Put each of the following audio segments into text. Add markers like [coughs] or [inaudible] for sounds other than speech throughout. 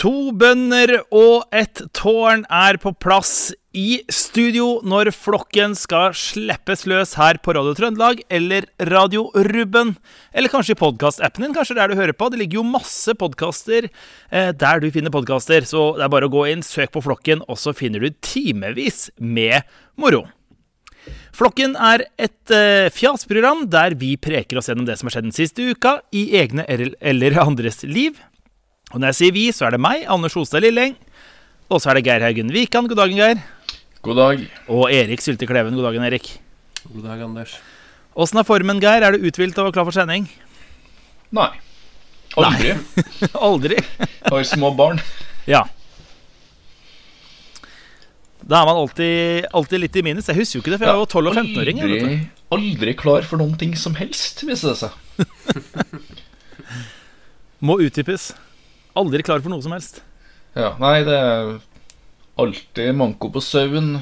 To bønder og et tårn er på plass i studio når flokken skal slippes løs her på Radio Trøndelag eller Radio Rubben. Eller kanskje i podkastappen din, kanskje der du hører på. Det ligger jo masse podkaster eh, der du finner podkaster, så det er bare å gå inn, søk på Flokken, og så finner du timevis med moro. Flokken er et eh, fjasprogram der vi preker oss gjennom det som har skjedd den siste uka, i egne eller andres liv. Og når jeg sier vi, så er det meg, Anders Hostad Lilleng. Og så er det Geir Haugen Wikan. God dagen, Geir. God dag. Og Erik Sylte Kleven. God dagen, Erik. God dag, Anders. Åssen er formen, Geir? Er du uthvilt og klar for sending? Nei. Aldri. [laughs] Aldri. Har små barn. Ja. Da er man alltid, alltid litt i minus. Jeg husker jo ikke det, for jeg var jo 12- og 15-åring. Aldri, aldri klar for noen ting som helst, viser det seg. [laughs] Må utdypes. Aldri klar for noe som helst. Ja, Nei, det er alltid manko på søvn.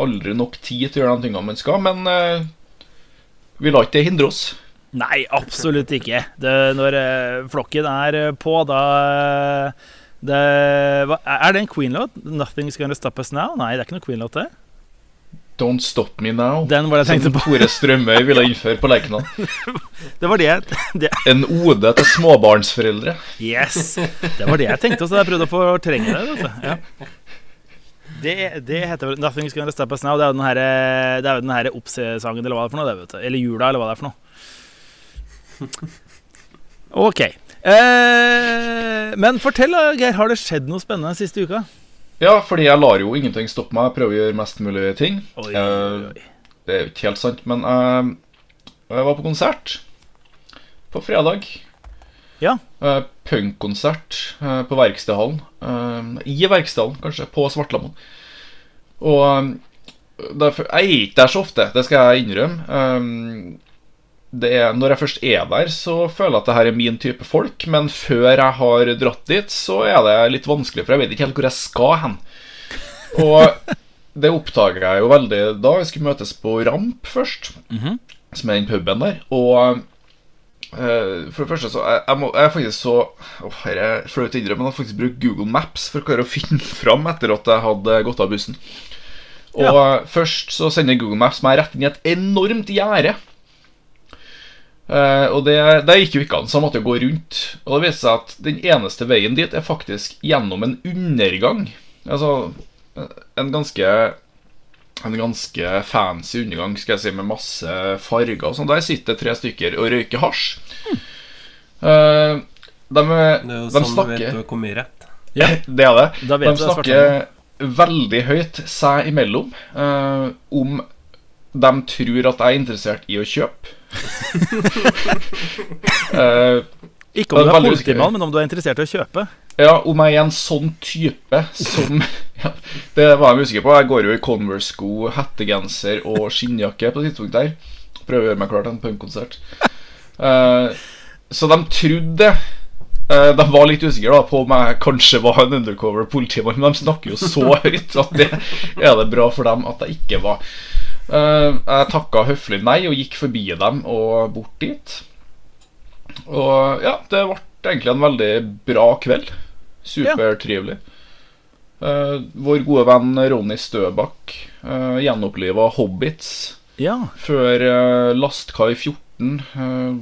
Aldri nok tid til å gjøre de tingene man skal, men eh, vi lar ikke det hindre oss. Nei, absolutt ikke. Det, når eh, flokken er eh, på, da eh, det, hva, Er det en Queen-låt? 'Nothing's Gonna Stop Us Now'? Nei, det er ikke noen Queen-låt, det. Don't stop me now. Den var det jeg tenkte på. Tore Strømøy ville innføre på Lerkendal. [laughs] Det var det [laughs] det, En ode til småbarnsforeldre. Yes! Det var det jeg tenkte, så jeg prøvde å fortrenge det. Ja. Det, det heter vel 'Nothing's Gonna Stop Us Now'. Det er jo den her, det er jo den her Obse-sangen, eller hva det er for noe. Det, vet du. Eller jula, eller hva det er for noe. Ok. Eh, men fortell, da, Geir. Har det skjedd noe spennende siste uka? Ja, fordi jeg lar jo ingenting stoppe meg. Jeg prøver å gjøre mest mulig ting. Oi, Eh, oi, oi. Det er jo ikke helt sant, men jeg, jeg var på konsert på fredag. Ja. Eh, Punkkonsert eh, på Verkstedhallen. Eh, I Verkstedhallen, kanskje, på Svartlamoen. Og eh, derfor, jeg er ikke der så ofte, det skal jeg innrømme. Det er, når jeg først er der, så føler jeg at det her er min type folk. Men før jeg har dratt dit, så er det litt vanskelig, for jeg vet ikke helt hvor jeg skal hen. Og det oppdaga jeg jo veldig da. Vi skulle møtes på Ramp først, Mhm. som er den puben der. Og uh, for det første så Jeg, jeg, må, jeg er faktisk så Åh, her er flaut å innrømme, men jeg har faktisk brukt Google Maps for å klare å [laughs] finne fram etter at jeg hadde gått av bussen. Og først så sender Google Maps meg rett inn i et enormt gjerde. Eh, og det, det gikk jo ikke an, så jeg måtte gå rundt. Og det viste seg at den eneste veien dit er faktisk gjennom en undergang. Altså en ganske En ganske fancy undergang, skal jeg si, med masse farger og sånn. Der sitter tre stykker og røyker hasj. Eh, de, Det er jo de sånn du vet du har i rett. Ja. Det er det. De er snakker veldig høyt seg imellom uh, om de tror at jeg er interessert i å kjøpe. uh, [laughs] Ikke om du er politimann, men om du er interessert i å kjøpe. ja, om jeg er en sånn type som [laughs] ja, Det var jeg usikker på. Jeg går jo i Converse-sko, hettegenser og skinnjakke på det tidspunktet der. Prøver å gjøre meg klar til en punkkonsert. Uh, så de trodde eh, De var litt usikre da på om jeg kanskje var en undercover politimann, men de snakker jo så [laughs] høyt at det er det bra for dem at jeg ikke var. Eh, jeg takka høflig nei og gikk forbi dem og bort dit. Og ja, det ble egentlig en veldig bra kveld. Supertrivelig. Uh, vår gode venn Ronny Støbakk uh, gjenoppliva Hobbits Ja. før uh, Lastkai 14, uh,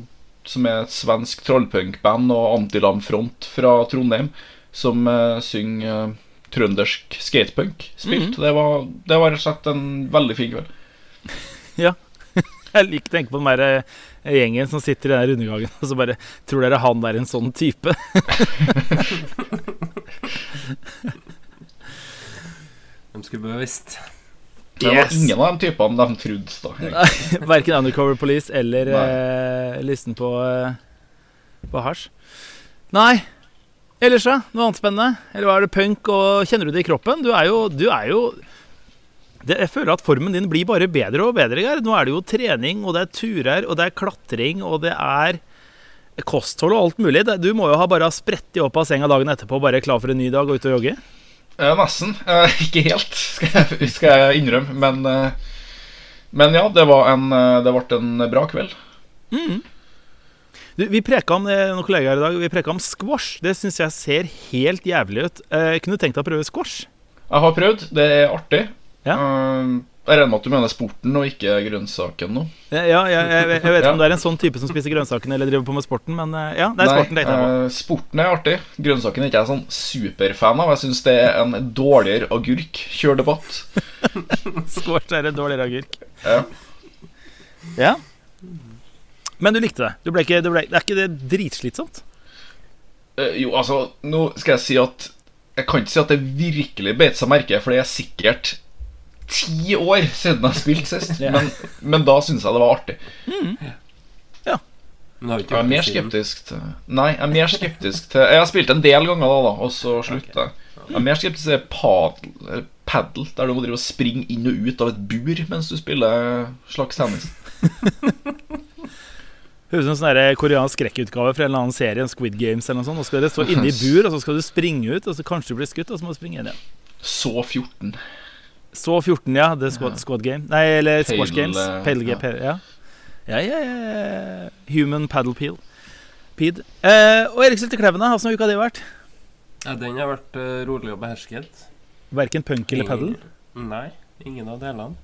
som er et svensk trollpunkband og Antilam-front fra Trondheim, som synger eh, trøndersk skatepunk, spilt. det, var, det var rett og slett en veldig fin kveld. [laughs] ja. Jeg liker å tenke på den der eh, gjengen som sitter i den rundegangen og så bare Tror dere han er en sånn type? [laughs] De skulle bevisst. Det var Yes. ingen av de typene de trodde. da. [laughs] Verken Undercover Police eller eh, listen på, eh, på hasj. Nei. Ellers, da? Noe annet spennende? Eller hva er det punk, og kjenner du det i kroppen? Du er jo, du er jo det, Jeg føler at formen din blir bare bedre og bedre. Her. Nå er det jo trening, og det er turer, og det er klatring, og det er kosthold og alt mulig. Du må jo ha bare spredt opp av senga dagen etterpå, bare klar for en ny dag og ut og jogge. Eh, nesten. Eh, ikke helt, skal jeg, skal jeg innrømme. Men, eh, men ja, det, var en, eh, det ble en bra kveld. Du, vi preka om eh, noen kollegaer i dag Vi preka om squash. Det syns jeg ser helt jævlig ut. Eh, kunne du tenkt deg å prøve squash? Jeg har prøvd. Det er artig. Ja. Eh, jeg regner med at du mener sporten og ikke grønnsaken nå. Ja, jeg, jeg, vet ikke Ja. om det er en sånn type som spiser grønnsakene eller driver på med sporten, men eh, ja, det er sporten tenkte jeg på. eh, sporten er artig. Grønnsaken er ikke jeg sånn superfan av. Jeg syns det er en dårligere agurk. Kjør debatt. [laughs] Squash er en dårligere agurk. Ja. Ja. Men du likte det. Du ble ikke, du ble, er ikke det dritslitsomt? Uh, jo, altså, nå skal jeg si at Jeg kan ikke si at det virkelig beit seg merke, for det er sikkert ti år siden jeg spilte sist. Ja. Men, men da syns jeg det var artig. Har ikke Jeg er mer skeptisk til Nei, jeg er mer skeptisk til Jeg har spilt en del ganger, da, da og så slutta jeg. Jeg er mer skeptisk til padel, padel der du må drive og springe inn og ut av et bur mens du spiller slags tennis. [laughs] Høres ut som en sånn der koreansk skrekkutgave fra en eller annen serie, en Squid Games eller noe sånt. Nå skal det stå inne i bur, og så skal du springe ut, og så kanskje du blir skutt, og så må du springe inn igjen. Så 14. Så 14, ja. Det er squad, squad game. Nei, eller Squash Games. Pale, ja. ja. Ja. Ja, ja, ja. Human paddle peel. Pid. Eh, og Erik Sylte Klevene, åssen har uka di vært? Ja, den har vært uh, rolig og behersket. Verken punk eller paddle? Nei, ingen av delene.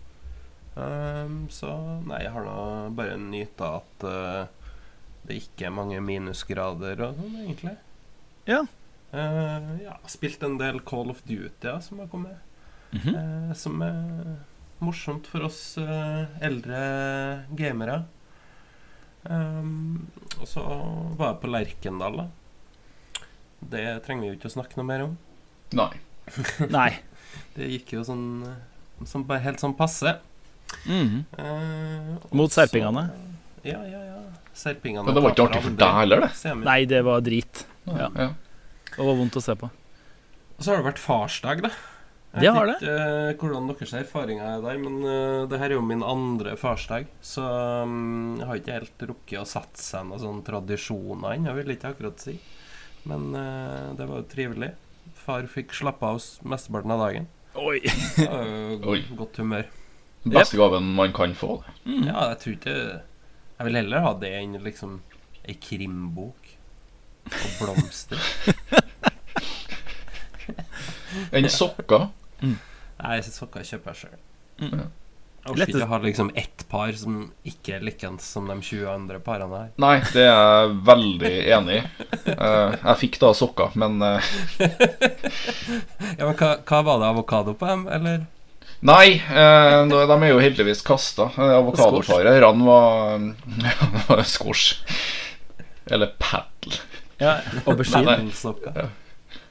Um, så nei, jeg har da bare nyta at uh, det ikke er mange minusgrader og sånn, egentlig. Ja. Uh, ja, spilt en del Call of Duty ja, som har kommet. Mhm. eh, som er morsomt for oss eh, eldre gamere. Um, og så var jeg på Lerkendal, da. Det trenger vi jo ikke å snakke noe mer om. Nei. [laughs] Nei. Det gikk jo sånn, sånn bare helt sånn passe. Mm Eh, og Mot serpingene? Ja, ja, ja. Serpingene Men det var ikke artig for deg heller, det. semi. Nei, det var drit. Ja. Ja. Det var vondt å se på. Og så har det vært farsdag, da. Jeg Det vet har det. ikke eh, hvordan deres erfaringer er der, men uh, det her er jo min andre farsdag. Så um, jeg har ikke helt rukket å sette seg noen sånne tradisjoner ennå, vil jeg ikke akkurat si. Men uh, det var jo trivelig. Far fikk slappe av mesteparten av dagen. Oi. Oi. godt humør. Beste gaven man kan få. Mm. Ja, jeg tror ikke Jeg vil heller ha det enn liksom ei krimbok og blomster. [laughs] Enn sokker. Nei, sokker kjøper jeg sjøl. Mm. Jeg orker ikke å ha liksom ett par som ikke er likens som de 20 andre parene her. Nei, det er jeg veldig enig i. Uh, jeg fikk da sokker, men uh... Ja, men hva, hva var det? Avokado på dem, eller? Nei, eh, de er jo heldigvis kasta. Avokadoparet han var, [laughs] Skors. Eller paddle. Ja, aubergine.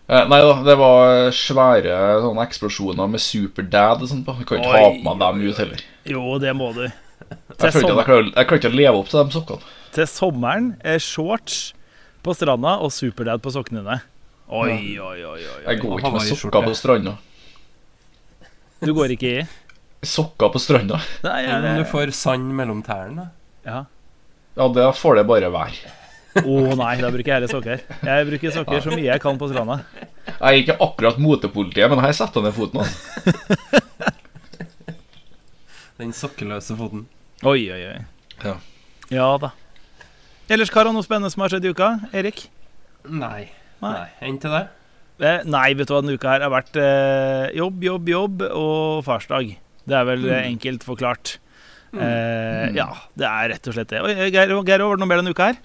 Eh, nei da, det var svære sånne eksplosjoner med superdad og sånt på. Du kan ikke ha på meg dem ut heller. Jo, det må du. Jeg Til, jeg klarer, jeg ikke å leve opp til de sokkene. til sommeren er shorts på stranda og superdad på sokkene dine. Oi, oi, oi. oi, Jeg går ikke med sokker på stranda. Du går ikke i? Sokker på stranda? Nei, Ja, men du får sand mellom tærne. ja. Ja, det får det bare være. Å nei, da bruker jeg heller sokker. Jeg bruker sokker så mye jeg kan på stranda. Jeg er ikke akkurat motepolitiet, men her setter jeg ned foten. Altså. [laughs] Den sokkeløse foten. Oi, oi, oi. Ja. Ja da. Ellers, hva er noe spennende som har skjedd i uka? Erik? Nei. Nei. Nei. Enn til deg? Eh, nei, vet du hva, denne uka her har vært eh, jobb, jobb, jobb og farsdag. Det er vel mm. enkelt forklart. Eh, ja, det er rett og slett det. Oi, eh, Geir, Geir, var det noe mer denne uka her?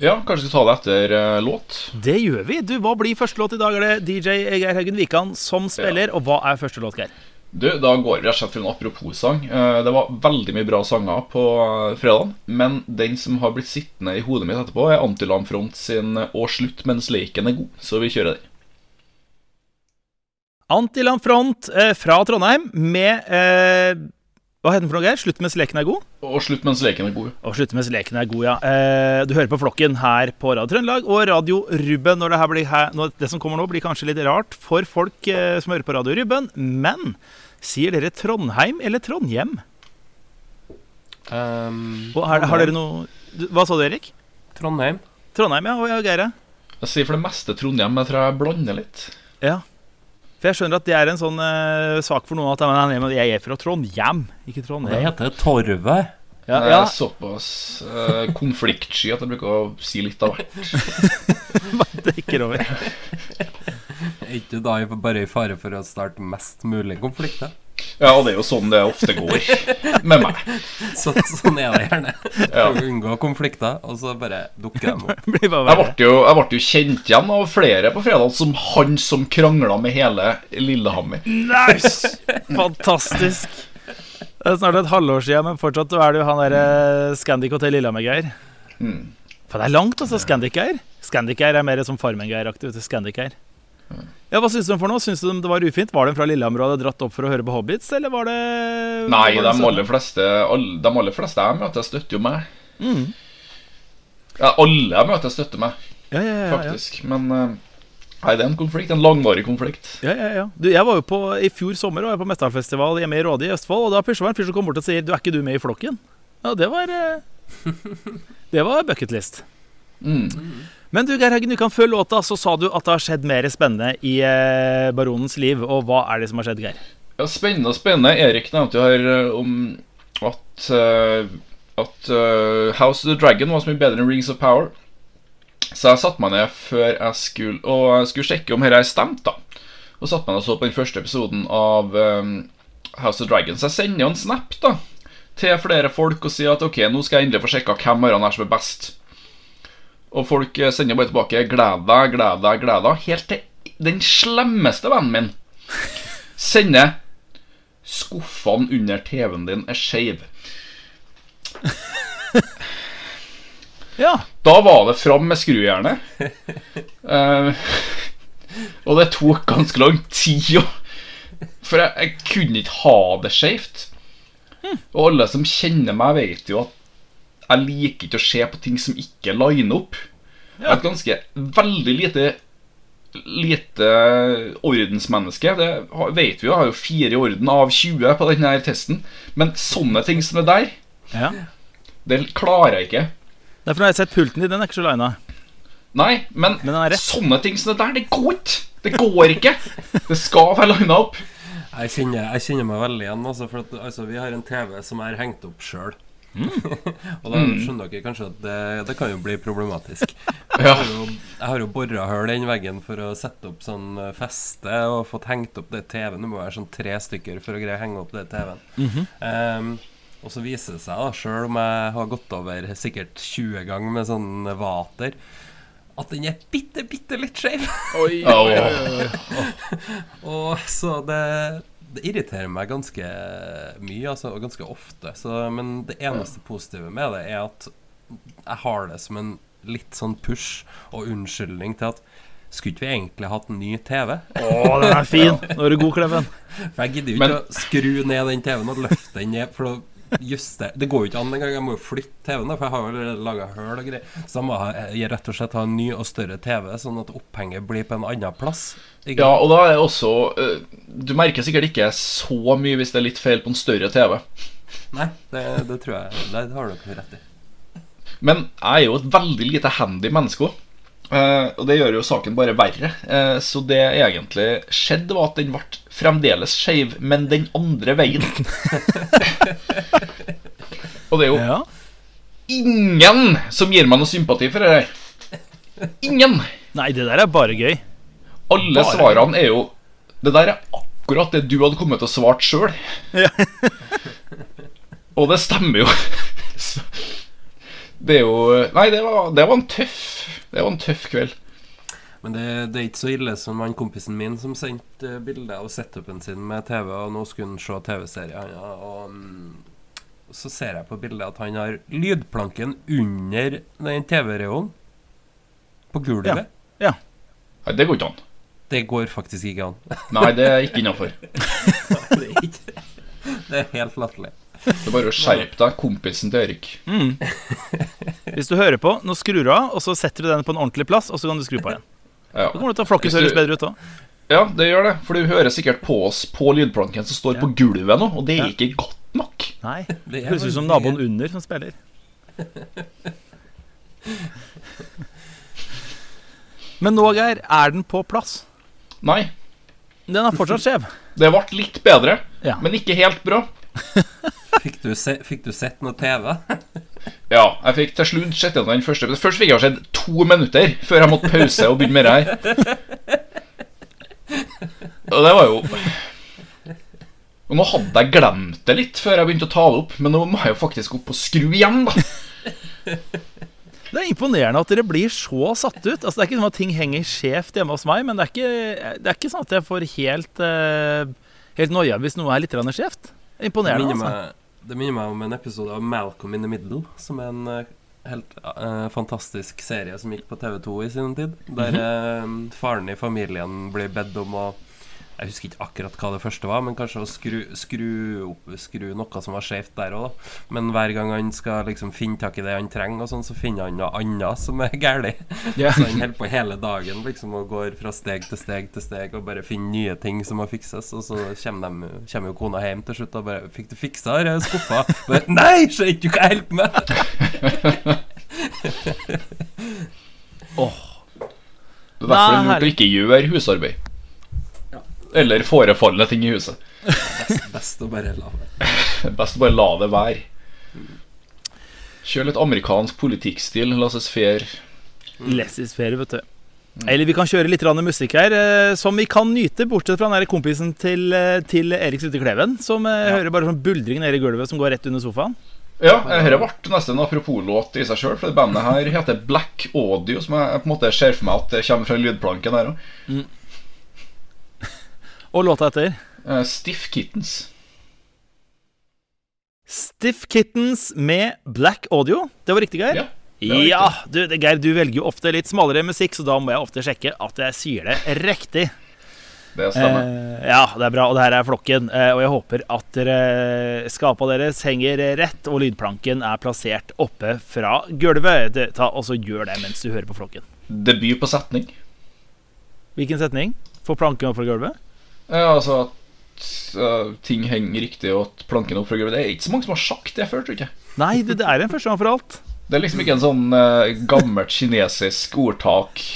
Ja, kanskje vi skal ta det etter uh, låt. Det gjør vi. Du, Hva blir første låt i dag? Er det DJ Geir Haugen Wikan som spiller? Og hva er første låt, Geir? Du, Da går vi rett og slett for en apropos-sang. Eh, Det var veldig mye bra sanger på eh, fredagen, men den som har blitt sittende i hodet mitt etterpå, er Antilam Front sin 'Å slutt mens leken er god'. Så vi kjører den. Antiland Front eh, fra Trondheim med eh, Hva heter den for noe? Slutt mens leken er god? Og slutt mens leken er god'. Og slutt mens leken er god, ja. Eh, du hører på Flokken her på Radio Trøndelag og Radio Ruben. Når det, her blir her, når det som kommer nå, blir kanskje litt rart for folk eh, som hører på Radio Ruben. Men sier dere Trondheim eller Trondhjem? Um, Og har, har dere noe Hva sa du, Erik? Trondheim. Trondheim, ja. Og ja, Geire? Jeg sier for det meste Trondheim, jeg tror jeg blander litt. ja. For jeg skjønner at det er en sånn uh, sak for noen at men jeg er fra Trondhjem, ikke Det heter Torvet. Ja, ja. Det er såpass uh, konfliktsky at jeg bruker å si litt av hvert. [laughs] Dekker over. [laughs] Er ikke du da bare i fare for å starte mest mulig konflikter? Ja, og det er jo sånn det ofte går med meg. [laughs] Så, sånn er det gjerne. Ja. Å unngå konflikter, og så bare dukker de opp. [laughs] Jeg ble, jo, jeg ble jo kjent igjen av flere på fredag som han som krangla med hele Lillehammer. Nice! [laughs] Fantastisk. Det er snart et halvår siden, men fortsatt er det jo han derre Scandic Hotel Lillehammer-Geir. Mm. For det er langt, altså. Scandic-Geir. Scandic-Geir er mer som Farmen-Geir-aktig. Scandic-Geir. Ja, Hva syns du om for noe? Syns du det var ufint? Var de fra Lillehammer og hadde dratt opp for å høre på Hobbits, eller var det Nei, var de det de, aller fleste, alle, de aller fleste jeg møter, støtter jo meg. Mm. Ja, alle jeg møter, støtter meg, Ja, ja, ja, ja. faktisk. Men eh, Nei, det er en konflikt. En langvarig konflikt. Ja, ja, ja. Du, jeg var jo på, I fjor sommer var jeg på Metallfestival hjemme i Råde i Østfold, og da var det en fyr som kom bort og sier Du, er ikke du med i flokken? Ja, det var eh, [laughs] Det var bucketlist. Mm. Men du, Geir Heggen, du kan følge låta så sa du at det har skjedd mer spennende i eh, baronens liv. Og hva er det som har skjedd, Geir? Ja, spennende og spennende. Erik nevnte jo her eh, om at, uh, at uh, House of the Dragon var så mye bedre enn Rings of Power. Så jeg satte meg ned før jeg skulle Og jeg skulle sjekke om dette er stemt, da. Og satte meg ned og så på den første episoden av um, House of the Dragon. Så jeg sender jo en snap da til flere folk og sier at ok, nå skal jeg endelig få sjekka hvem av dem som er best. Og folk eh, sender bare tilbake 'gled deg, gled deg, gled deg'. Helt til den slemmeste vennen min sender 'skuffene under TV-en din er skeive'. [laughs] Ja. Da var det fram med skrujernet. Uh, og det tok ganske lang tid. For jeg, jeg kunne ikke ha det skeivt. Og alle som kjenner meg, vet jo at jeg liker ikke å se på ting som ikke liner opp. Jeg er et ganske veldig lite Lite ordensmenneske. Det vet vi jo. Jeg har jo fire i orden av 20 på denne testen. Men sånne ting som det der, ja. det klarer jeg ikke. Derfor har jeg sett pulten din. Den er ikke så lina. Nei, men, Men er sånne ting som det der, det går ikke. Det går ikke. Det skal være lina opp. Jeg kjenner, jeg kjenner meg veldig igjen. Altså, for at, altså, vi har en TV som er hengt opp sjøl. [laughs] og da skjønner dere kanskje at det, det kan jo bli problematisk. [laughs] Ja. Jeg har jo, jeg har jo bora hull i den veggen for å sette opp sånn eh, feste og fått hengt opp det TV-en. Det må være sånn tre stykker for å greie å henge opp det TV-en. Ehm, og så viser det seg, da, sjøl om jeg har gått over sikkert 20 ganger med sånn vater, at den er bitte, bitte litt skeiv. Åh. [laughs] Og så det, det irriterer meg ganske mye, altså, og ganske ofte. Så, men det eneste positive med det er at jeg har det som en litt sånn push og unnskyldning til at skulle ikke vi egentlig hatt en ny TV? Å, den er [laughs] fin! Nå er du god, Kleven. For jeg gidder jo Men- ikke å skru ned den TV-en og løfte den ned. For å justere Det går jo ikke an engang. Jeg må jo flytte TV-en, da, for jeg har jo allerede laga høl og greier. Så da må jeg jeg rett og slett ha en ny og større TV, sånn at opphenget blir på en annen plass. Ikke? Ja, og da er det også eh, Du merker sikkert ikke så mye hvis det er litt feil på en større TV. Nei, det, det tror jeg Det har dere rett i. Men jeg er jo et veldig lite handy menneske òg. Og det gjør jo saken bare verre. Uh, så det egentlig skjedde, var at den ble fremdeles skeiv, men den andre veien. [laughs] og det er jo Ja. ingen som gir meg noe sympati for det her. Ingen! Nei, det der er bare gøy. Alle Bare. svarene er jo Det der er akkurat det du hadde kommet til å svart sjøl. Ja. Og det stemmer jo. [laughs] Det er jo Nei, det var, det var en tøff Det var en tøff kveld. Men det, det er ikke så ille som han kompisen min som sendte eh, bilde av setupen sin med TV, og nå skulle han se TV-serier. Ja, og mm, så ser jeg på bildet at han har lydplanken under den TV-reolen. På gulvet. Ja. Nei, det går ikke an. Det går faktisk ikke an. Nei, det er ikke innafor. [laughs] det, det er helt latterlig. Det er bare å skjerpe deg, kompisen til Erik. Mm. Hvis du hører på, nå skrur du av, og så setter du den på en ordentlig plass, og så kan du skru på igjen. Ja. Da kommer det til å flokkes høres bedre ut òg. ja, det gjør det. For du hører sikkert på oss på lydplanken som står Ja. på gulvet nå, og det er Ja. ikke godt nok. Nei. [laughs] Det er høres ut som naboen under som spiller. [laughs] Men nå, Geir, er den på plass. Nei. Den er fortsatt skjev. Det ble litt bedre, Ja. men ikke helt bra. Fikk du, se, fikk du sett noe TV? [laughs] Ja, jeg fikk til slutt sett gjennom den første Først fikk jeg sett to minutter før jeg måtte pause og begynne med det her. Og det var jo Og nå hadde jeg glemt det litt før jeg begynte å ta det opp, men nå må jeg jo faktisk opp og skru igjen, da. Det er imponerende at dere blir så satt ut. Altså, det er ikke sånn at ting henger skjevt hjemme hos meg, men det er ikke, det er ikke sånn at jeg får helt, uh, helt noia hvis noe er litt skjevt. Er Det imponerende. minner, Altså. meg, det minner meg om en episode av Malcolm in the Middle, som er en eh, helt uh, fantastisk serie som gikk på TV2 i sin tid. Der uh, faren i familien blir bedt om å Jeg husker ikke akkurat hva det første var, men kanskje å skru, skru, opp, skru noe som var skjevt der òg, da. Men hver gang han skal liksom finne tak i det han trenger, og sånn, så finner han noe annet som er galt. Yeah. Så han holder på hele dagen liksom og går fra steg til steg til steg og bare finner nye ting som må fikses. Og så kommer, de, kommer jo kona hjem til slutt og bare 'Fikk du fiksa denne skuffa?' [laughs] Bare, Nei, ser ikke du hva jeg holder på med? [laughs] Åh, Det er derfor det er lurt å ikke gjøre husarbeid. Eller forefallende ting i huset. Best, best å bare la det. [laughs] Best å bare la det være. Kjør litt amerikansk politikkstil. Lasses fair. less is fair, vet du. Eller vi kan kjøre litt musikk her, eh, som vi kan nyte, bortsett fra den kompisen til, eh, til Erik Slutte Kleven, som ja. hører bare sånn buldring nede i gulvet som går rett under sofaen. Ja, dette ble nesten en apropos-låt i seg sjøl. For det bandet her heter Black Audio, som jeg på en måte ser for meg at det kommer fra lydplanken her òg. Og låta etter Stiff Kittens. Stiff Kittens med Black Audio. Det var riktig, Geir? Ja, Ja, du, Geir, du velger jo ofte litt smalere musikk, så da må jeg ofte sjekke at jeg sier det riktig. Det stemmer. Eh, ja, det er bra, og det her er flokken. Eh, og jeg håper at dere, skapa deres henger rett, og lydplanken er plassert oppe fra gulvet. Det- Ta, og så gjør det mens du hører på flokken. Debut på setning. Hvilken setning? For planken opp fra gulvet? Ja, altså at uh, ting henger riktig, og at planken opp fra gulvet. Det er ikke så mange som har sagt det før, tror jeg. Nei, det, det er en første gang for alt. Det er liksom ikke en sånn uh, gammelt kinesisk ordtak. [laughs]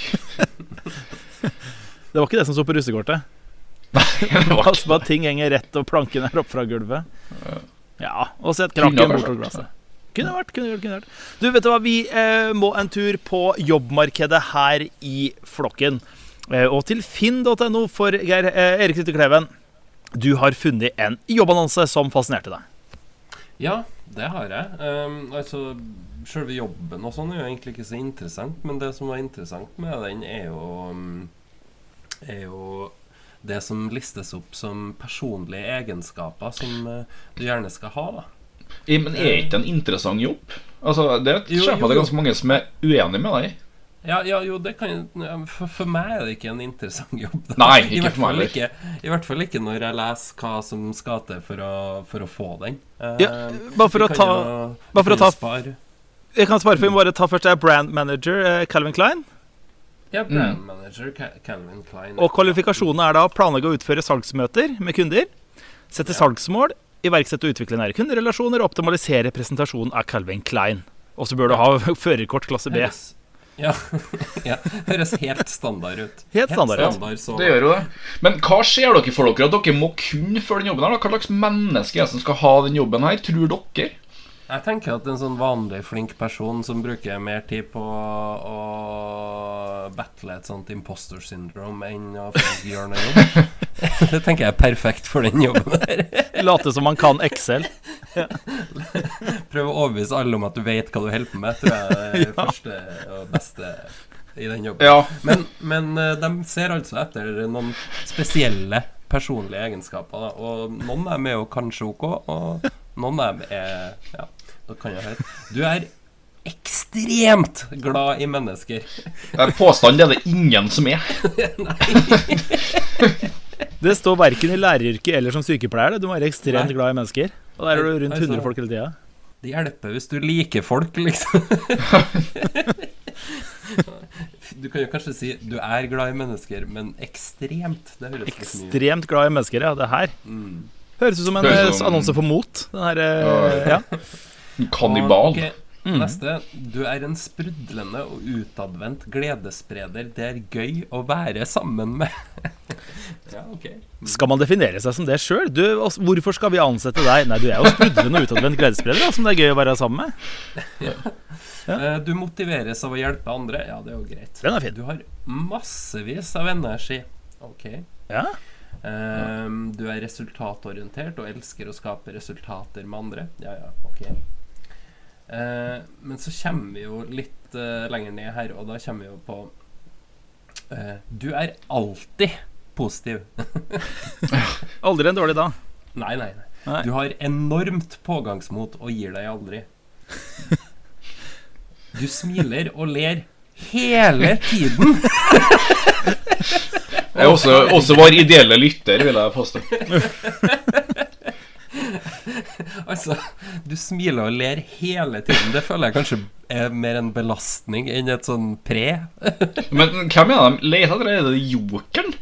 Det var ikke det som sto på russekortet. det var Pass ikke på at ting henger rett, og planken er opp fra gulvet. Ja, og sett krakken bortover glasset. Kunne vært, kunne vært, kunne vært. Du, vet du hva, vi eh, må en tur på jobbmarkedet her i flokken. Eh, og til finn.no for Geir eh, Erik Rytte Kleven. Du har funnet en jobbannonse som fascinerte deg. Ja, det har jeg. Um, altså, Selve jobben og sånn er jo egentlig ikke så interessant, men det som var interessant med den, er jo, um, er jo det som listes opp som personlige egenskaper som uh, du gjerne skal ha. da. Men er ikke det en interessant jobb? Altså, Det Jo, ser jeg på jo, det er ganske mange som er uenig med deg. Ja, ja, jo, det kan for, for meg er det ikke en interessant jobb. Da. Nei, I ikke hvert for meg fall ikke, I hvert fall ikke når jeg leser hva som skal til for å, for å få den. Eh, Ja, bare for å ta- jo- bare for å ta- spare. Jeg kan svare for må bare ta først er brand manager eh, Calvin Klein. Ja, brand manager Calvin Klein. Og kvalifikasjonene er da planlegge og utføre salgsmøter med kunder, sette salgsmål, iverksette og utvikle nære kunderelasjoner og optimalisere presentasjonen av Calvin Klein. Og så bør du ha førerkort klasse B. Høres, ja, [laughs] ja, høres helt standard ut. Helt standard, helt standard så Det gjør jo det. Men hva ser dere for dere at dere må kunne Følge den jobben? her da? Hva slags menneske er det som skal ha den jobben her, tror dere? Jeg tenker at en sånn vanlig flink person som bruker mer tid på å battle et sånt imposter syndrome enn å gjøre noe jobb [laughs] Det tenker jeg er perfekt for den jobben der. [laughs] Late som man kan Excel. [laughs] Prøve å overbevise alle om at du vet hva du holder på med, tror jeg er det første og beste i den jobben. Ja, Men, men eh, de ser altså etter noen spesielle personlige egenskaper. Da. Og noen av dem er jo kanskje ok, og noen av dem er Ja, da kan jeg høre. Du er ekstremt glad i mennesker. det er påstand det er det ingen som er. Det står verken i læreryrket eller som sykepleier. det. Du må være ekstremt Nei. glad i mennesker. Og der er du rundt Altså- 100 folk hele tida. Det hjelper hvis du liker folk, liksom. [laughs] Du kan jo kanskje si du er glad i mennesker, men ekstremt. Ekstremt glad i mennesker, ja. Det her mm. Høres ut som en eh, som- annonse for Mot. Den her, eh, ja. Kannibal. Og, ok, Mm. Neste. Du er en sprudlende og utadvendt gledesspreder det er gøy å være sammen med. [laughs] Ja, ok. Skal man definere seg som det sjøl? Hvorfor skal vi ansette deg? Nei, du er jo sprudlende og utadvendt gledesspreder, da, som det er gøy å være sammen med. [laughs] Eh, Du motiveres av å hjelpe andre. Ja, det er jo greit. Den er fin. Du har massevis av energi. Ok. Ja. Ehm, du er resultatorientert og elsker å skape resultater med andre. Ja, ja, ok. Uh, men så kommer vi jo litt uh, lenger ned her, og da kommer vi jo på uh, Du er alltid positiv. [laughs] Aldri en dårlig dag. Nei, nei, nei. Nei. Du har enormt pågangsmot og gir deg aldri. [laughs] Du smiler og ler hele tiden. [laughs] Jeg er også, også vår ideelle lytter, vil jeg påstå. [laughs] Altså, du smiler og ler hele tiden. Det føler jeg kanskje er mer en belastning enn et sånn pre. [laughs] Men hvem er de leter etter? Er det jokeren?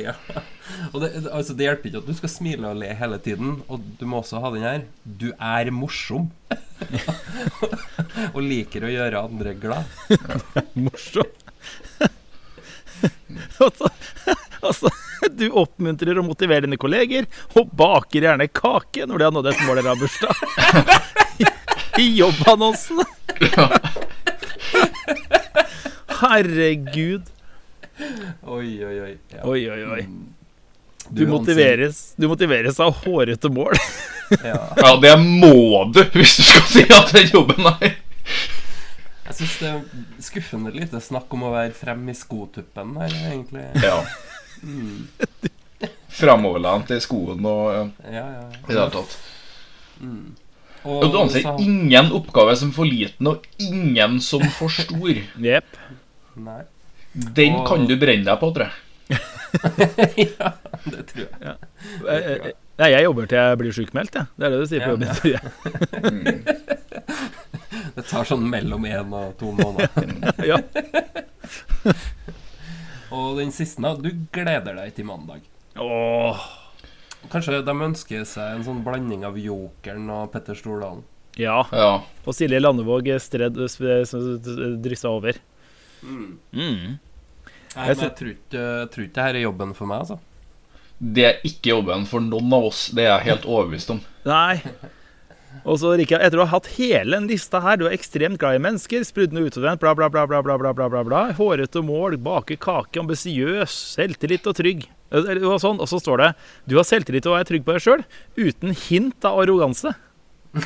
Ja. [laughs] Og det, det- altså, det hjelper ikke at du skal smile og le hele tiden, og du må også ha den her. Du er morsom. og liker å gjøre andre glad. Morsom. [laughs] altså, altså, [laughs] du oppmuntrer og motiverer dine kolleger, og baker gjerne kake når de har nådd et mål eller har bursdag. I [laughs] jobbannonsene. Herregud. Oi, oi, oi. Ja. Oi, oi, oi. Du Du motiveres, du motiveres av hårete mål. Ja. Ja, det må du hvis du skal si at den jobben er Jeg syns det er skuffende lite snakk om å være frem i skotuppen her, egentlig. Ja. Framoverlent i skoen og ja, Ja, ja, i det hele tatt. Og, Og du anser så- ingen oppgave som for liten, og ingen som for stor. [laughs] Jepp. Den Og- kan du brenne deg på, tror jeg. [laughs] ja, det tror jeg. Ja. Det tror jeg jobber til jeg blir sjukmeldt, jeg. Det er det du sier på Ja, jobben. ja. [laughs] Det tar sånn mellom én og to måneder. [laughs] Ja. Og den siste, da. Du gleder deg til mandag. Åh, Kanskje de ønsker seg en sånn blanding av Jokeren og Petter Stordalen. ja. Ja. Og Silje Landevåg stredd, dryssa over. Mm. Nei, Jeg men jeg tror ikke, jeg tror ikke det her er jobben for meg, altså. Det er ikke jobben for noen av oss. Det er jeg helt overbevist om. Nei. Og så Rikard, etter å ha hatt hele den lista her, du er ekstremt glad i mennesker, sprudlende utadvendt, bla, bla, bla, bla, bla, bla, bla, bla, bla. Hårete mål, bake kake, ambisiøs, selvtillit og trygg. Eh, Og, sånn, og så står det du har selvtillit og er trygg på deg sjøl, uten hint av arroganse. [laughs]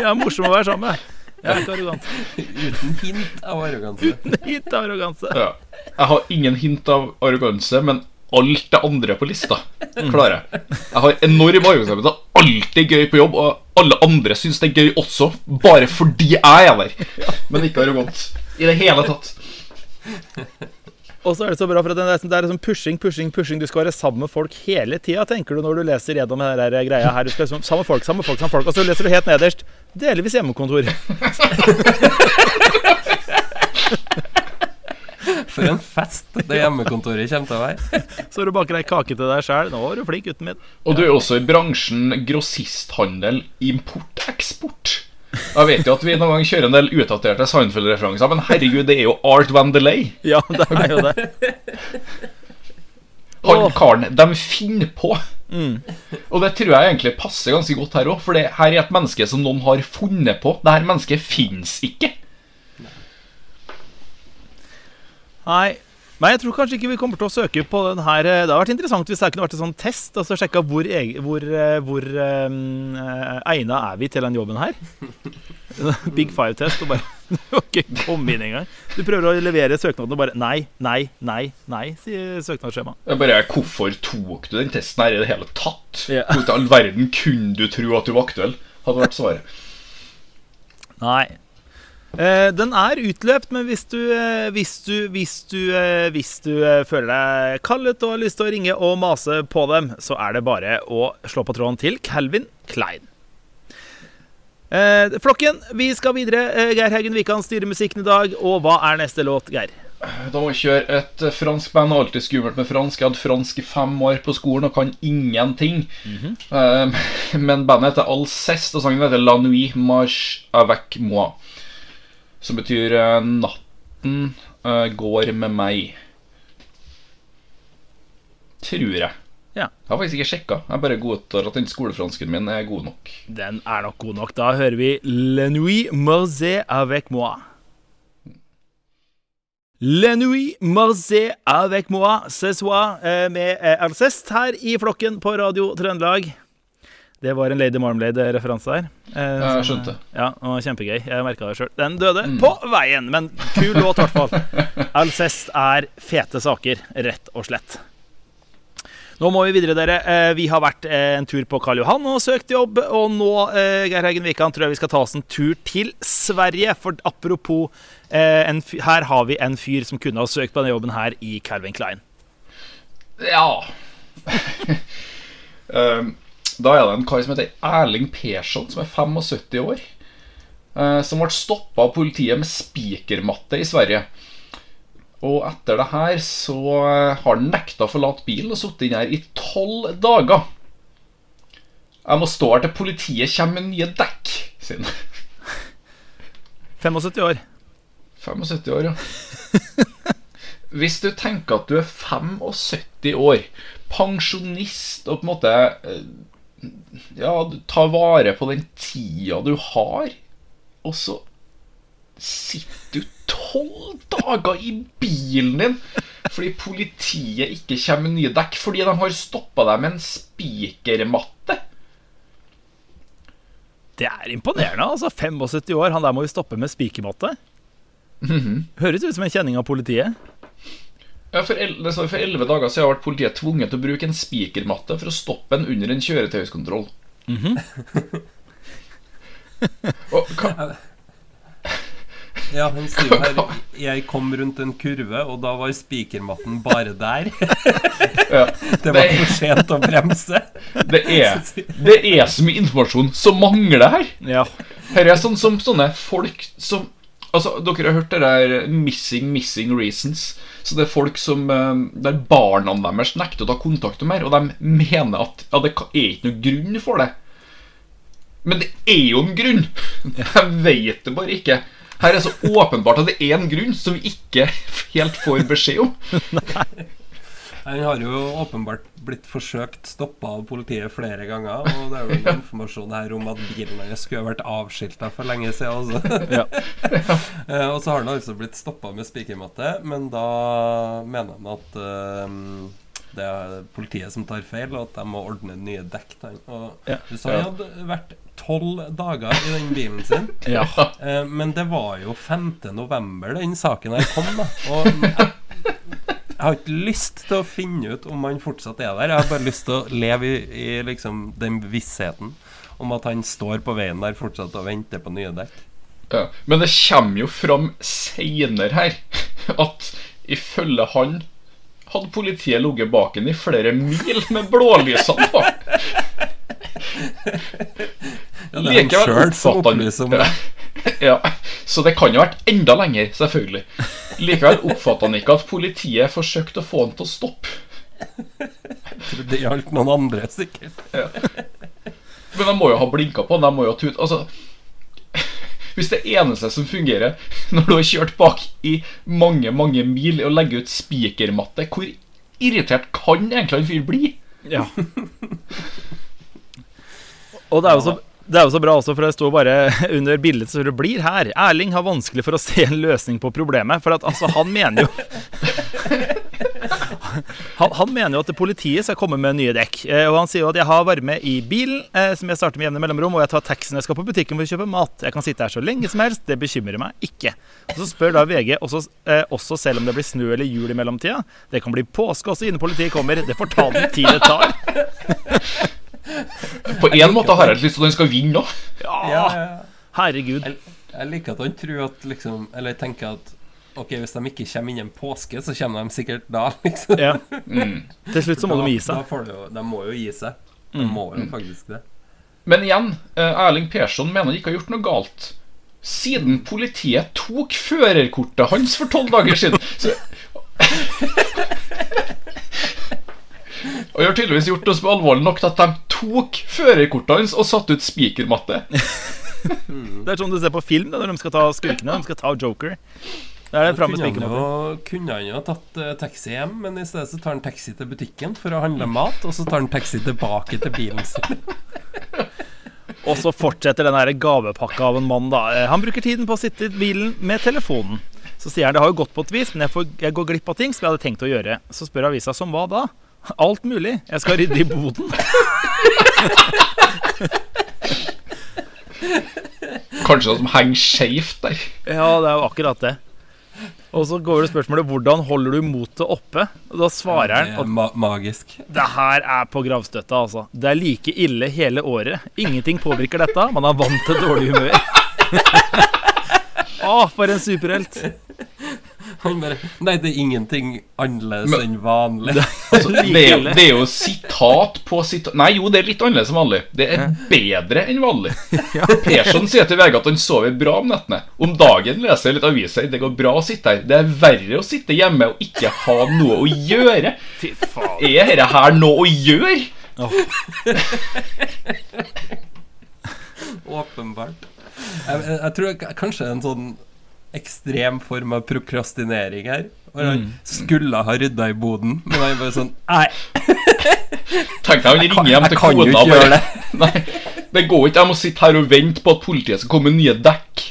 ja, morsom å være sammen med. Jeg er ikke arrogant. Uten hint av arroganse. Uten Hint av arroganse. Ja. Jeg har ingen hint av arroganse, men alt det andre på lista klarer jeg. Jeg har enorm arbeidsevne. Det er alltid gøy på jobb, og alle andre syns det er gøy også, bare fordi jeg er der. Men ikke arrogant i det hele tatt. Og så er det så bra, for det er, sånn- pushing, pushing, pushing. Du skal være sammen med folk hele tida, tenker du når du leser gjennom denne greia her. Du skal liksom, med folk, sammen med folk, sammen med folk. Og så leser du helt nederst delvis hjemmekontor. [laughs] For en fest det [laughs] hjemmekontoret kommer til å være. Så du baker ei kake til deg sjøl. Nå er du flink, gutten min. Og du er også i bransjen grossisthandel, import-eksport. Jeg vet jo at vi noen gang kjører en del utdaterte Seinfeld-referanser, men herregud, det er jo Art Van Delay. Ja, det er jo det. Han karen de finner på. Mm. Og det tror jeg egentlig passer ganske godt her òg, for det her er et menneske som noen har funnet på. Det her mennesket fins ikke. Nei. Men jeg tror kanskje ikke vi kommer til å søke på den her Det hadde vært interessant hvis det kunne vært en sånn test. Altså sjekka hvor, hvor, eh, hvor um, egna er vi til den jobben her. [laughs] Big five-test og bare [laughs] Du har ikke kommet inn engang. Du prøver å levere søknaden og bare Nei, nei, nei, nei, sier søknadsskjemaet. Jeg bare, Hvorfor tok du den testen her i det hele tatt? Hvorfor i all verden kunne du tro at du var aktuell? Hadde vært svaret. Nei. Eh, den er utløpt, men hvis du, eh, hvis du, hvis du, eh, hvis du føler deg kallet og har lyst til å ringe og mase på dem, så er det bare å slå på tråden til Calvin Klein. Flokken, vi skal videre. Geir Haugen Wikan styrer musikken i dag. Og hva er neste låt, Geir? Da må vi kjøre et fransk band. Alltid skummelt med fransk. Jeg hadde fransk i fem år på skolen og kan ingenting. Eh, [laughs] men bandet heter Alceste, og sangen heter La Nuit Marche Avec Moi. Som betyr uh, Natten uh, går med meg. Tror jeg. Ja. Jeg har faktisk ikke sjekka. Jeg bare godtar at den skolefransken min er god nok. Den er nok god nok. Da hører vi Le Nuit Morzé avec moi. Le Nuit Morzé avec moi ce soir eh, med Alcest her i flokken på Radio Trøndelag. Det var en Lady Marmalade-referanse der. eh, Jeg skjønte. Ja, og kjempegøy. Jeg merka det sjøl. Den døde på veien, men kul låt i hvert fall. [laughs] Alcest er fete saker, rett og slett. Nå må vi videre, dere. Eh, Vi har vært eh, en tur på Karl Johan og søkt jobb. Og nå, eh, Geir Haugen Wikan, tror jeg vi skal ta oss en tur til Sverige. For apropos, eh, en fy- her har vi en fyr som kunne ha søkt på denne jobben her i Calvin Klein. Ja [laughs] um, Da er det en kar som heter Erling Persson, som er 75 år. eh, som ble stoppa av politiet med spikermatte i Sverige. Og etter det her så eh, har han nekta å forlate bilen og sittet inne her i tolv dager. Jeg må stå her til politiet kommer med nye dekk, sier han. [laughs] 75 år. 75 år, ja. [laughs] Hvis du tenker at du er 75 år, pensjonist og på en måte eh, Ja, tar vare på den tida du har, og så sitter du tolv dager i bilen din fordi politiet ikke kommer med nye dekk fordi de har stoppa deg med en spikermatte. Det er imponerende, altså. 75 år. Han der må vi stoppe med spikermatte. Høres ut som en kjenning av politiet. Ja, for, el- det står for 11 dager siden ble politiet tvunget til å bruke en spikermatte for å stoppe en under en kjøretøyskontroll. [laughs] Og hva, Ja, han sier her Jeg kom rundt en kurve, og da var spikermatten bare der. [laughs] ja, Det var for sent å bremse. det, er, det er så mye informasjon som mangler her. Ja. Her er sånn som sånne folk som Altså, Dere har hørt det der 'missing, missing reasons'. Så det er folk som eh, Der barna deres nekter å ta kontakt med mer, og de mener at ja, det er ikke noen grunn for det. Men det er jo en grunn! [laughs] Jeg vet det bare ikke. Her er så åpenbart at det er en grunn som vi ikke helt får beskjed om. [laughs] Han har jo åpenbart blitt forsøkt stoppa av politiet flere ganger. Og det er en informasjon her om at bilen hans skulle vært avskilta for lenge siden også. Ja. [laughs] Eh, og så har han altså blitt stoppa med spikermatte, men da mener han at eh, det er politiet som tar feil, og at de må ordne nye dekk. Og Ja. Du sa han hadde vært tolv dager i den bilen sin. ja. Eh, men det var jo 5. november den saken her kom, da. Og har ikke lyst til å finne ut om han fortsatt er der. Jeg har bare lyst til å leve i, i liksom den bevisstheten om at han står på veien der fortsatt og venter på nye dekk. Ja. Men det kommer jo fram seinere her [laughs] at ifølge han hadde politiet ligget bak ham i flere mil med blålysene på. [laughs] Ja, det er han sjøl som opplyser om det. [laughs] Ja, Så det kan jo ha vært enda lenger, selvfølgelig. Likevel oppfatter han ikke at politiet forsøkte å få han til å stoppe. Trodde Det gjaldt noen andre, sikkert. Men de må jo ha blinka på han. De må jo ha Altså Hvis det eneste som fungerer når du har kjørt bak i mange, mange mil og legger ut spikermatte, hvor irritert kan egentlig en fyr bli? Ja. [laughs] Og det er jo så det er jo så bra også, for det står bare [laughs] under bildet så det blir her. Erling har vanskelig for å se en løsning på problemet. For at altså, han mener jo [laughs] han, han mener jo at politiet skal komme med nye dekk. Eh, og han sier jo at jeg har varme i bilen, eh, som jeg starter med jevne mellomrom, og jeg tar taxi når jeg skal på butikken for å kjøpe mat. Jeg kan sitte her så lenge som helst. Det bekymrer meg ikke. Og så spør da VG også, eh, også selv om det blir snø eller jul i mellomtida. Det kan bli påske også innen politiet kommer. Det får ta den tid det tar. [laughs] [laughs] På en måte har jeg lyst til at han skal vinne nå. Ja. Herregud. Jeg, jeg liker at han tror at liksom Eller tenker at Ok, hvis de ikke kommer innen påske, så kommer de sikkert da, [laughs] liksom. Ja. Mm. Til slutt så må Da- de gi Da seg. jo, de må jo gi seg. De må jo faktisk det. Men igjen, eh, Erling Persson mener han ikke har gjort noe galt. Siden politiet tok førerkortet hans for tolv dager siden. Så Og de har tydeligvis gjort oss alvorlig nok til at de tok førerkortet hans og satte ut spikermatte. Det er sånn du ser på film da, når de skal ta skurkene. De skal ta Joker. Da er det fram med kunne han, jo, kunne han jo tatt uh, taxi hjem, men i stedet så tar han taxi til butikken for å handle mat, og så tar han taxi tilbake til bilen sin. [laughs] Og så fortsetter den gavepakka av en mann, da. Eh, Han bruker tiden på å sitte i bilen med telefonen. Så sier han det har jo gått på et vis, men jeg, får, jeg går glipp av ting som jeg hadde tenkt å gjøre. Så spør avisa som hva da? Alt mulig. Jeg skal rydde i boden. Kanskje noe som henger skeivt der. Ja, det er jo akkurat det. Og så går det spørsmålet hvordan holder du motet oppe? Og da svarer han er at ma magisk. det her er på gravstøtta, altså. Det er like ille hele året. Ingenting påvirker dette. Man er vant til dårlig humør. [laughs] Å, for en superhelt. Han bare Nei, det er ingenting annerledes Men- enn vanlig. [laughs] Altså, [laughs] det, er jo, det er jo sitat på sitat Nei, jo, det er litt annerledes enn vanlig. Det er bedre enn vanlig. [laughs] Persson sier til VG at han sover bra om nettene. Om dagen leser jeg litt aviser. Det går bra å sitte her. Det er verre å sitte hjemme og ikke ha noe å gjøre. Fy faen. Er dette her noe å gjøre? Åpenbart. Jeg, jeg, jeg tror jeg, kanskje en sånn ekstrem form av prokrastinering her. Og han skulle ha rydda i boden, men han bare sånn Nei, Tenk deg han ringer hjem jeg til kan jo kona ikke og gjøre det. [laughs] Nei, det går ikke. Jeg må sitte her og vente på at politiet skal komme med nye dekk.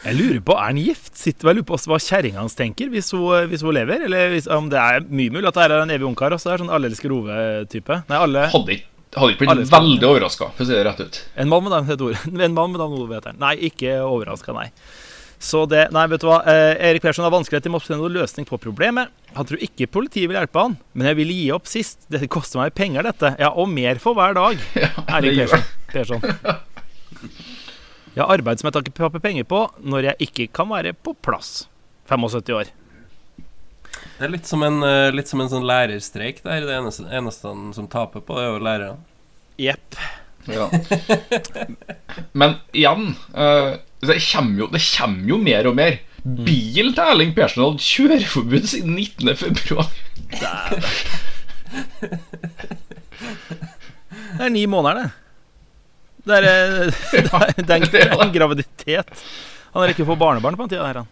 Jeg lurer på, Er han gift? Sitter vel på hva kjerringa hans tenker hvis hun, hvis hun lever? Eller hvis, om det er mye mulig at det er en evig ungkar også? Er sånn alle elsker Ove-type. Nei, alle Hadde ikke hadde ikke blitt veldig overraska, for å si det rett ut. En mann med navnet [laughs] ord. En mann med navnet Ove heter han. Nei, ikke overraska, nei. Så det Nei, vet du hva. Eh, Erik Persson har vanskeligheter med å finne noen løsning på problemet. Han tror ikke politiet vil hjelpe han, men jeg ville gi opp sist. Dette koster meg penger, dette. Ja, og mer for hver dag. [laughs] Erik Persson. Persson. Jeg har arbeid som jeg tar ikke penger på når jeg ikke kan være på plass. 75 år. Det er litt som en, eh, litt som en sånn lærerstreik der. Det eneste, eneste som taper på, det er jo lærerne. Jepp. Ja. Men igjen eh, det, kommer jo, det kommer jo mer og mer. Bil til Erling Persen hadde kjøreforbud siden 19. februar. Det er ni måneder, det. Det er, eh, [laughs] det er, det er, en, det er en graviditet. Han rekker å få barnebarn på den tida han.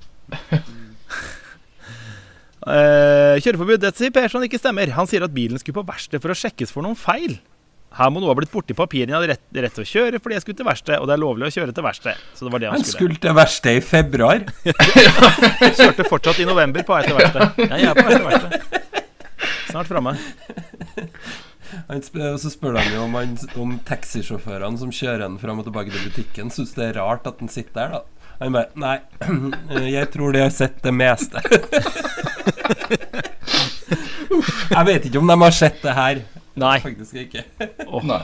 Eh, kjøreforbud, det sier Persson ikke stemmer. Han sier at bilen skulle på verksted for å sjekkes for noen feil. Her må noe ha blitt borti papirene. Jeg hadde rett, rett til å kjøre fordi jeg skulle til verksted, og det er lovlig å kjøre til verksted. Så det var det han Han skulle. skulle til verksted i februar. [laughs] Kjørte fortsatt i november på vei til verksted. Ja, jeg er på vei til verksted. Snart framme. Og så spør han jo om, han, om taxisjåførene som kjører han fram og tilbake til butikken, syns det er rart at han sitter der, da. Han bare Nei, [clears throat] jeg tror de har sett det meste. [laughs] jeg vet ikke om de har sett det her. Nei. Faktisk ikke. Nei.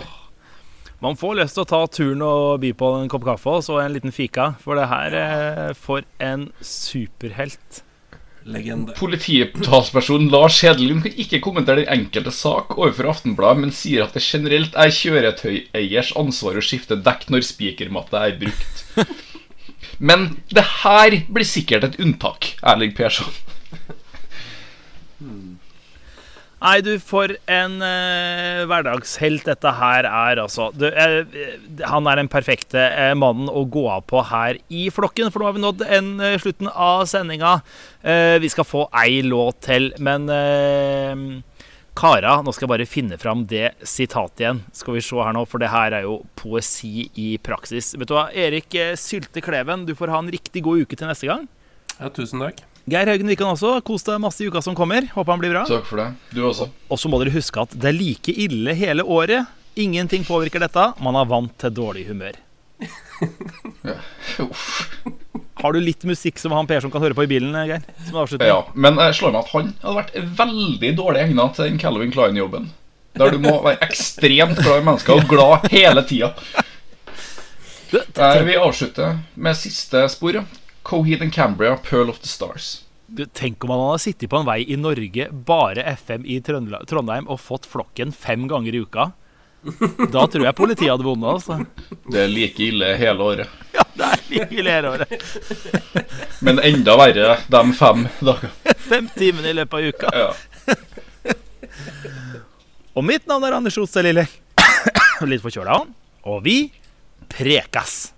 Man får lyst til å ta turen og by på en kopp kaffe og så en liten fika. For det her er For en superhelt. Legende. Polititalsperson Lars Hedelin kan ikke kommentere den enkelte sak overfor Aftenbladet, men sier at det generelt er kjøretøyeiers ansvar å skifte dekk når spikermatte er brukt. [laughs] Men det her blir sikkert et unntak, Erling Persson. Nei, du, for en eh, hverdagshelt dette her er, altså. Du, eh, han er den perfekte eh, mannen å gå av på her i flokken, for nå har vi nådd en, eh, slutten av sendinga. Eh, vi skal få ei låt til, men eh, Kara, nå skal jeg bare finne fram det sitatet igjen. Skal vi se her nå, for det her er jo poesi i praksis. Vet du hva, Erik eh, Sylte Kleven, du får ha en riktig god uke til neste gang. Ja, tusen takk. Geir Haugen Wikan også. Kos deg masse i uka som kommer. Håper han blir bra. Takk for det. Du også. Og så må dere huske at det er like ille hele året. Ingenting påvirker dette. Man er vant til dårlig humør. [laughs] Uff. Har du litt musikk som han Per som kan høre på i bilen, Geir? Som? Ja, men jeg slår meg at han hadde vært veldig dårlig egna til den Calvin Klein-jobben. Der du må være ekstremt glad i mennesker og glad hele tida. Der vi avslutter med siste spor. Coheed and Cambria, Pearl of the Stars. Du, tenk om han hadde sittet på en vei i Norge, bare FM i Trondheim, og fått flokken fem ganger i uka. Da tror jeg politiet hadde vunnet. Altså. Det er like ille hele året. [laughs] Ja, det er like ille hele året. [laughs] Men enda verre de fem dagene. [laughs] Fem timene i løpet av uka. Ja. Og mitt navn er Anders Otstad Lille. [coughs] Litt forkjøla. Og vi prekas.